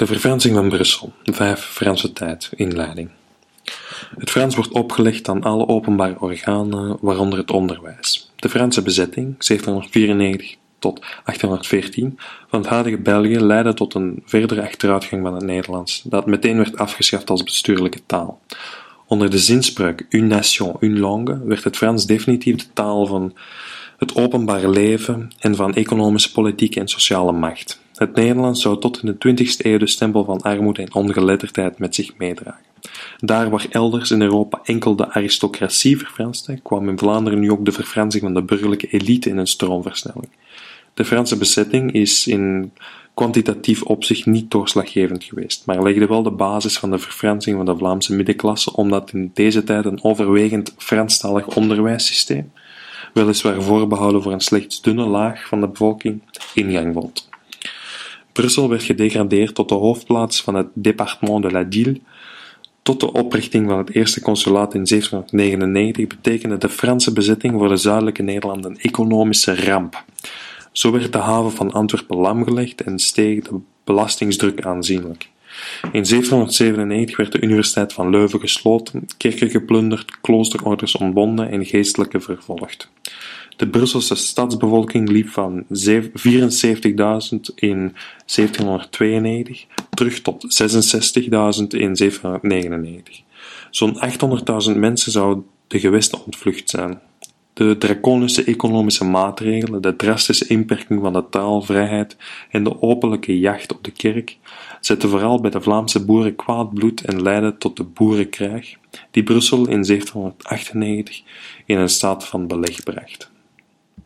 De verfransing van Brussel, vijf Franse tijd, inleiding. Het Frans wordt opgelegd aan alle openbare organen, waaronder het onderwijs. De Franse bezetting, 1794 tot 1814, van het huidige België leidde tot een verdere achteruitgang van het Nederlands, dat meteen werd afgeschaft als bestuurlijke taal. Onder de zinspreuk une nation, une langue werd het Frans definitief de taal van het openbare leven en van economische, politieke en sociale macht. Het Nederlands zou tot in de 20e eeuw de stempel van armoede en ongeletterdheid met zich meedragen. Daar waar elders in Europa enkel de aristocratie verfranste, kwam in Vlaanderen nu ook de verfransing van de burgerlijke elite in een stroomversnelling. De Franse bezetting is in kwantitatief opzicht niet doorslaggevend geweest, maar legde wel de basis van de verfransing van de Vlaamse middenklasse, omdat in deze tijd een overwegend Franstalig onderwijssysteem, weliswaar voorbehouden voor een slechts dunne laag van de bevolking, ingang vond. Brussel werd gedegradeerd tot de hoofdplaats van het département de la Dille. Tot de oprichting van het eerste consulaat in 1799 betekende de Franse bezetting voor de zuidelijke Nederlanden een economische ramp. Zo werd de haven van Antwerpen lamgelegd en steeg de belastingsdruk aanzienlijk. In 1797 werd de Universiteit van Leuven gesloten, kerken geplunderd, kloosterorders ontbonden en geestelijke vervolgd. De Brusselse stadsbevolking liep van 74.000 in 1792 terug tot 66.000 in 1799. Zo'n 800.000 mensen zouden de gewesten ontvlucht zijn. De draconische economische maatregelen, de drastische inperking van de taalvrijheid en de openlijke jacht op de kerk zetten vooral bij de Vlaamse boeren kwaad bloed en leidden tot de boerenkrijg, die Brussel in 1798 in een staat van beleg bracht.